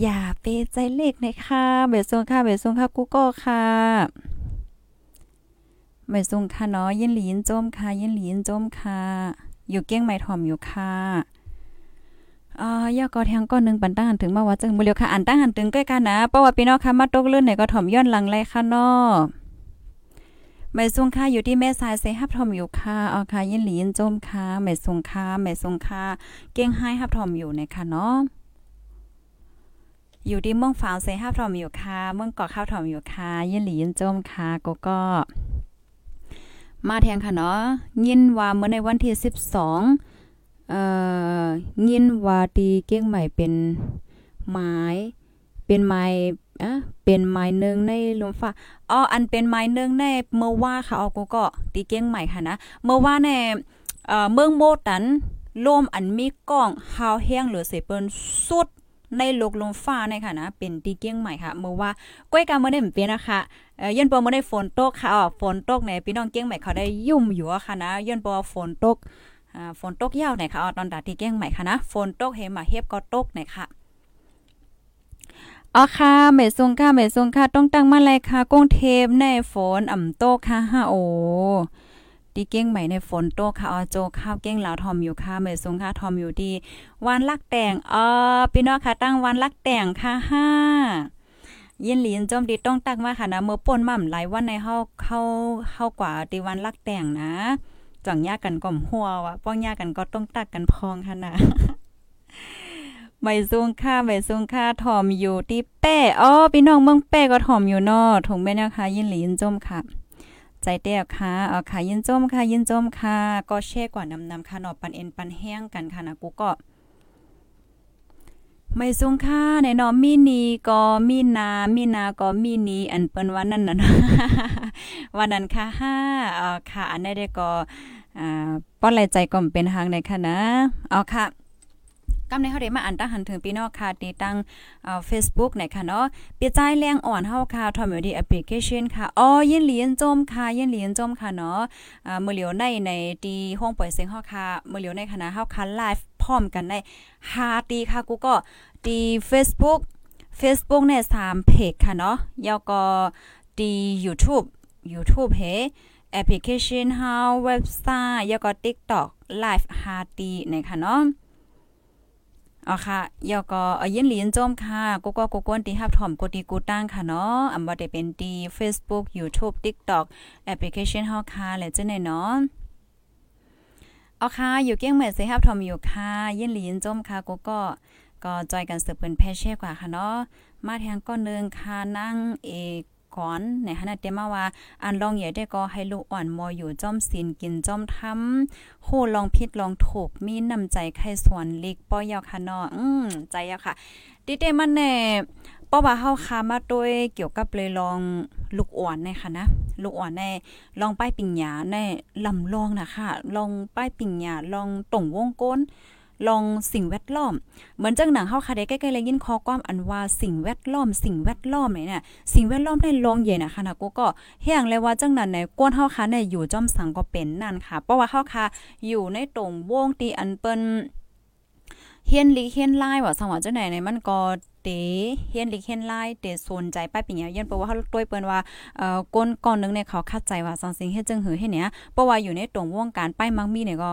อย่าเปใจเลขในค่ะเบสงค่ะเบสงค่ะกูก็ค่ะเบสงค่ะเนาะยินหลีนจมค่ะยินหลีนจมค่ะ อยู่เก้งไม้ถ่อมอยู่ค่ะ อ่ายากอแทงก้อนนึงปันตั้งหันถึงมาว่าจังบ่เลียวค่ะอันตั้งหันถึงใกล้กันนะเพราะว่าพี่น้องค่ะมาตกเลื่อนไหนก็ถ่อมย้อนหลังไรค่ะเนาะไม่ซุงค่าอยู่ที่แม่สายเซฮับทอมอยู่ค่ะเอาค่ะยินหลีนจมค่ะไม่ซุงค่าไม่ซุงค่าเก้งให้ฮับทอมอยู่ในค่ะเนาะอยู่ที่เมืองฝางเซฮับทอมอยู่ค่ะเมืองเกาะข้าวทอมอยู่ค่ะยินหลีนจมค่ะก็ก็ มาแทงค่ะเนาะยินว่าเมื่อในวันที่12 เอ่อยินว่าตีเก้งใหม่เป็นไม้เป็นไม้อะเป็นไม้หนึ่งในลมฟ้าอ๋ออันเป็นไม้หนึ่งในเมื่อว่าค่ะเอากูก็ตีเก้งใหม่ค่ะนะเมื่อว่าในเอ่อเมืองโมตันลมอันมีกล้องฮาวแห้งหรือเสเปิ้นสุดในโลกลมฟ้าในค่ะนะเป็นตีเก้งใหม่ค่ะเมื่อว่าก้อยกาเมื่อได้เหมือนเป็นนะคะเอ่อยันปอเมื่อได้ฝนตกค่ะอ๋อฝนตกในพี่น้องเก้งใหม่เขาได้ยุ่มอยู่อะค่ะนะยันปอฝนตก ฝนตกยาวไหนคะออตอนดาที่เก้งใหม่ค่ะนะ ฝนตกเฮมาเฮบก็ตกไหนค่ะอ๋อค่ะเมซุงค่ะเมซุงค่ะ ต้องตั้งมาเลยค่ะ กงเทพในฝนอ่ำโตค่ะฮะโอ้ดีเก้งใหม่ในฝนโตค่ะออโจข้าวเก้งเหลาทอมอยู่ค่ะเมซุงค่ะทอมอยู่ดีวันลักแต่งอ๋อพี่น้องค่ะ ตั้งวันลักแต่งค่ะห้ายินหลีนจอมดีต้องตักมาค่ะนะเมื่อป่นม่ำหลายวันในเฮาเข้าเข้ากว่าตีวันลักแต่งนะ จังยากกันก่อมหัววะป้องยากกันก็ต้องตักกันพองค่ะนะใบซุงค่าใบซุงค่าถอมอยู่ที่แป้อ๋อพี่น้องเมืองแป้ก็ถอมอยู่นอถุงแม่นะคะยินหลียินจมค่ะ ใจเต้ค่ะเอาค่ะยินจมค่ะยินจมค่ะ ก็แช่กว่านำนำค่ะนอปันเอ็นปันแห้งกันค่ะนะกูก็ ไม่ซุงค่าในนอมีนีก็มีนา มีนาก็มีนีอันเปิ้นวันนั้นน่ะวันนั้นค่ะห้าเอ่อค่ะอันได้ได้ก็อ่าป้อนไหลใจก็เป็นทางในค่ะนะเอาค่ะกำในเฮาได้มาอ่านตั้งหันถึงพี่น้องค่ะตีตั้งเอ่อ Facebook ไหนค่ะเนาะปีใจแรงอ่อนเฮาค่ะทอมอยู่ดีแอปพลิเคชันค่ะอ๋อยินเหรียญจมค่ะยินเหรียญจมค่ะเนาะอ่ามื้อเหลียวในในตีห้องปล่อยเสียงเฮาค่ะมื้อเหลียวในคณะเฮาค่ะไลฟ์ พร้อมกันได้5ตีค่ะกูก็ตี Facebook Facebook เนี่ย3เพจค่ะเนาะแล้วก็ตี YouTube YouTube เฮแอปพลิเคชันเฮาเว็บไซต์แล้วก็ TikTok ไลฟ์5ตีนะคะเนาะอ๋อค่ะยอก็เย็นหรียญจมค่ะกูก็กูกวนตีฮับถ่อมกูตีกูตั้งค่ะเนาะอำบ่ได้เป็นตี Facebook YouTube TikTok แอปพลิเคชันเฮาค่ะและจังได๋เนาะ อ๋อค่ะอยู่เกี้ยงเหมือนสิฮับถ่อมอยู่ค่ะเย็นหรียญจมค่ะกูก็ก็จอยกันสืบเปิ้นแพเช่กว่าค่ะเนาะมาแทงก้อนนึงค่ะนั่งเอกก่อนในขณะเตมาว่าอันลองใหญ่ได้ก็ให้ลูกอ่อนมออยู่จ้อมศีลกินจ้อมทำโหลองผิดลองถูกมีน้ำใจใครสวนลิกป้อยาวค่ะเนาะอืมใจยาวค่ะดิเตมันแน่ ป้อว่าเฮาคามาด้วยเกี่ยวกับเลยลองลูกอ่อนในค่ะนะ ลูกอ่อนในลองป้ายปิงหยาในลำลองนะคะลองป้ายปิงหยาลองต่งวงก้นลองสิ่งแวดล้อม เหมือนจังหนังเฮาค่ะได้ใกล้ๆเลยยินคอความอันว่าสิ่งแวดล้อม สิ่งแวดล้อมเนี่ยสิ่งแวดล้อมได้ลองใหญ่นะคะนะกูก็เฮียงเลยว่าจังนั้นในกวนเฮาค่ะเนี่ยอยู่จอมสังก็เป็นนั่นค่ะ เพราะว่าเฮาค่ะอยู่ในตรงวงตีอันเปิ้นเฮียนลีเฮียนไลายว่าสังว่าจังไหนในมันก็ เตเฮียนลีเฮียนลายเตสนใจป้ายปิญญาเย็นเพราะว่าเขาต้วยเปิ้นว่าเอ่อก้นก่อนนึงเนี่ยเขาคาดใจว่าสังสิงเฮ็ดจังหือเฮ็ดเนี่ยเพราะว่าอยู่ในตรงวงการป้ายมังมีเนี่ยก็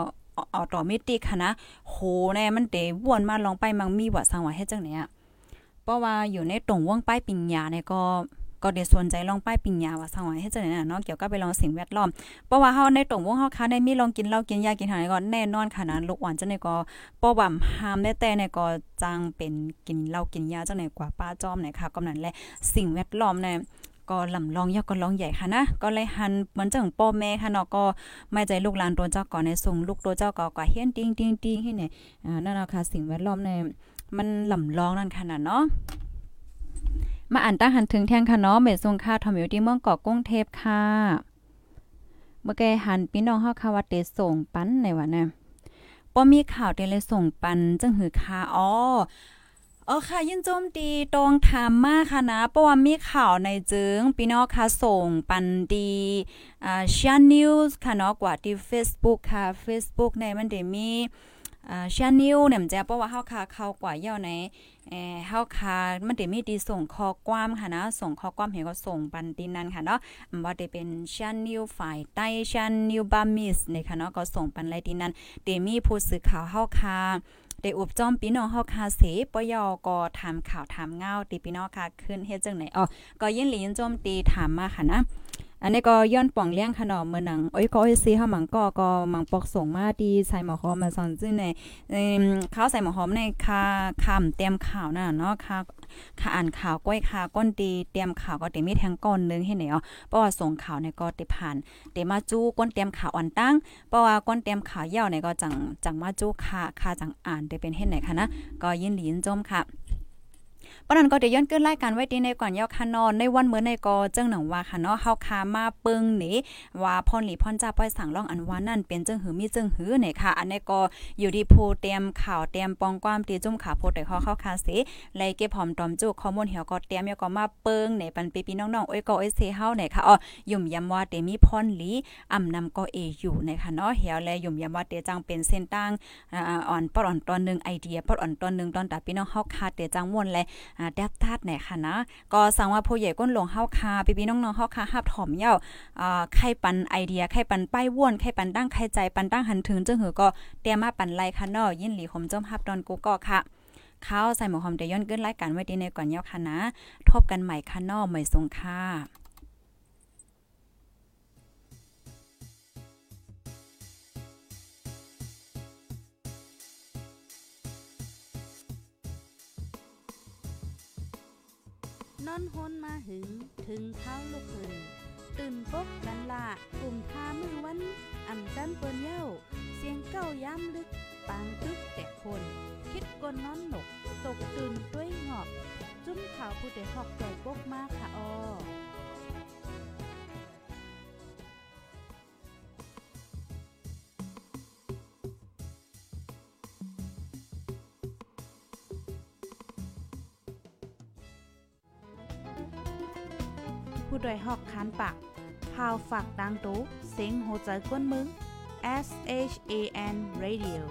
ออโตเมติกค่ะนะโหแน่มันเตวนมาลองไปมังมีว่าสังว่าเฮ็ดจังเนี่ยเพราะว่าอยู่ในตรงวงป้ายปิญญาเนี่ยก็ ก็ได้สนใจลองป้ายปิญญาว่าสังว่าเฮ็ดจังเนี่ยเนาะเกี่ยวกับไปลองสิ่งแวดล้อมเพราะว่าเฮาในตรงวงเฮาค่ะได้มีลองกินเหล้ากินยากินหาก็แน่นอนค่ะนะลูกอ่อนจังได๋ก็ป้อบ่ห้ามได้แต่เนี่ยก็จังเป็นกินเหล้ากินยาจังได๋กว่าป้าจอมเนี่ยค่ะกำนั้นแหละสิ่งแวดล้อมเนี่ยก็ลำลองยอกก็ลองใหญ่ค่ะนะ ก็เลยหันเหมือนจังป้อแม่ค่ะเนาะก็ไม่ใจลูกหลานตัวเจ้าก่อนในส่งลูกตัวเจ้าก็ก็เฮียนติ้งติ้งติ้งให้เนี่ยอ่านั่นเนาะค่ะสิ่งแวดล้อมเนี่ยมันลำลองนั่นขนาดเนาะ มาอ่านตั้งหันถึงแทงค่ะเนาะเมทรงค่าทอมอยู่ที่เมืองเกาะกุ้งเทพค่ะเมื่อแกหันพี่น้องเฮาค่ะว่าเตส่งปันในวันน่ะบ่มีข่าวเตเลยส่งปันจังหือค่ะอ๋อเออค่ะยินโจมตีตรงถามมากค่ะนะเพราะว่ามีข่าวในจึงพี่น้องค่ะส่งปันดีอ่าชานิวส์ค่ะเนาะกว่าที่ Facebook ค่ะ Facebook ในมันได้มีอ่าชานิวเนี่ยมันจะเพราะว่าเฮาคาเข้ากว่าเย่าใน เอ่อเฮาคามันได้มีดีส่งข้อความค่ะนะ ส่งข้อความให้ก็ส่งปันตินนั้นค่ะเนาะบ่ได้เป็นชานิวฝ่ายใต้ชานิวบามิสเนี่ค่ะเนาะก็ส่งปันไรตินนั้นเดมีผู้สื่อข่าวเฮาคาได้อุบจอมพี่น้องเฮาคาเสปยอก็ถามข่าวถามเงาติพี่น้องค่ะขึ้นเฮ็ดจังไหนอ๋อก็ยินหลียินโจมตีถามมาค่ะนะ อันนี้ก็ย้อนป่องเลี้ยงขนมเมื่อหนังโอ้ยก็อ้ยซีเฮาหมังก็ก็หมังปอกส่งมาดีใส่หมอหอมมาสอนซึ่งในเอิ่มข้าวใส่หมอหอมในคาคำเตรียมข่าวน่ะเนาะค่ะค่ะอ่านข่าวก้อยค่ะก้นดีเตรียมข่าวก็เต็มมีแทงก้อนนึงให้ไหนอ๋อเพราะว่าส่งข่าวในก็ติผ่านเตมาจู้ก้นเตรียมข่าวอ่อนตั้งเพราะว่าก้นเตรียมข่าวเย่าในก็จังจังมาจู้ค่ะค่ะจังอ่านได้เป็นเฮ็ดไหนคะนะก็ยินหลีนจมค่ะ ปนันก็ได้ย้อนเกินรายการไว้ดีในก่อนยาวคานอนในวันเมื่อในก็เจ้งหนังว่าค่ะเนาะเฮาคามาปึงหนีว่าพรหลีพรจ้าป้อยสั่งร้องอันว่านั่นเป็นเจ้งหือมีเจ้งหือเนี่ยค่ะ อันในก็อยู่ที่ผู้เตรียมข่าวเตรียมปองความตีจุ่มข่าวโพดได้ข้อเข้าคาสิไลเก็บหอมตอมจุข้อมูลเหี่ยวก็เตรียมแล้วก็มาเปิงในปันปีพี่น้องๆโอ้ยก็โอ้ยเซเฮาเนี่ยค่ะอ๋ยุ่มยำว่าเตมีพรหลีอ่ำนำก็เออยู่นะคะเนาะเหี่ยวและยุ่มยำว่าเตจังเป็นเส้นตั้งอ่อ่อนปอดอ่อนตอนนึงไอเดียปอดอ่อนตอนนึงตอนตาพี่น้องเฮาคาเตจังม่วนและอ่าแดบทัดไหนค่ะนะก็สั่งว่าผู้ใหญ่ก้นหลวงเฮาคาพี่ๆน้องๆเฮาคาฮับถอมเย้าอ่าไข่ปันไอเดียไข่ปันป้ายว่วนไข่ปันตั้งไข่ใจปันตั้งหันถึงจึงหือก็เตรียมมาปันไลค่ะเนาะยินหลีขมจมฮับดอนกูก็ค่ะข้าวใส่หมูหอมเดย้อนเกินรายการไว้ดีในก่อนเย้าค่ะนะ ทบกันใหม่ค่ะเนาะไม่สงค่ะ นอนฮนมาหึง ถึงเท้าลูกหึงตื่นปกกันละกลุ่มทามือวันอ่ำจันเปิ้นเย้า เสียงเก้าย้ำลึก ปางตึกแต่คน คิดกนนอนหนก ตกตื่นด้วยหงอบ จุ้มข่าวผู้เดหอกใจปกมากค่ะออ ผู้ดยหอกคานปากพาวฝากดังตู้เสียงโหใจกวนมึง S H A N Radio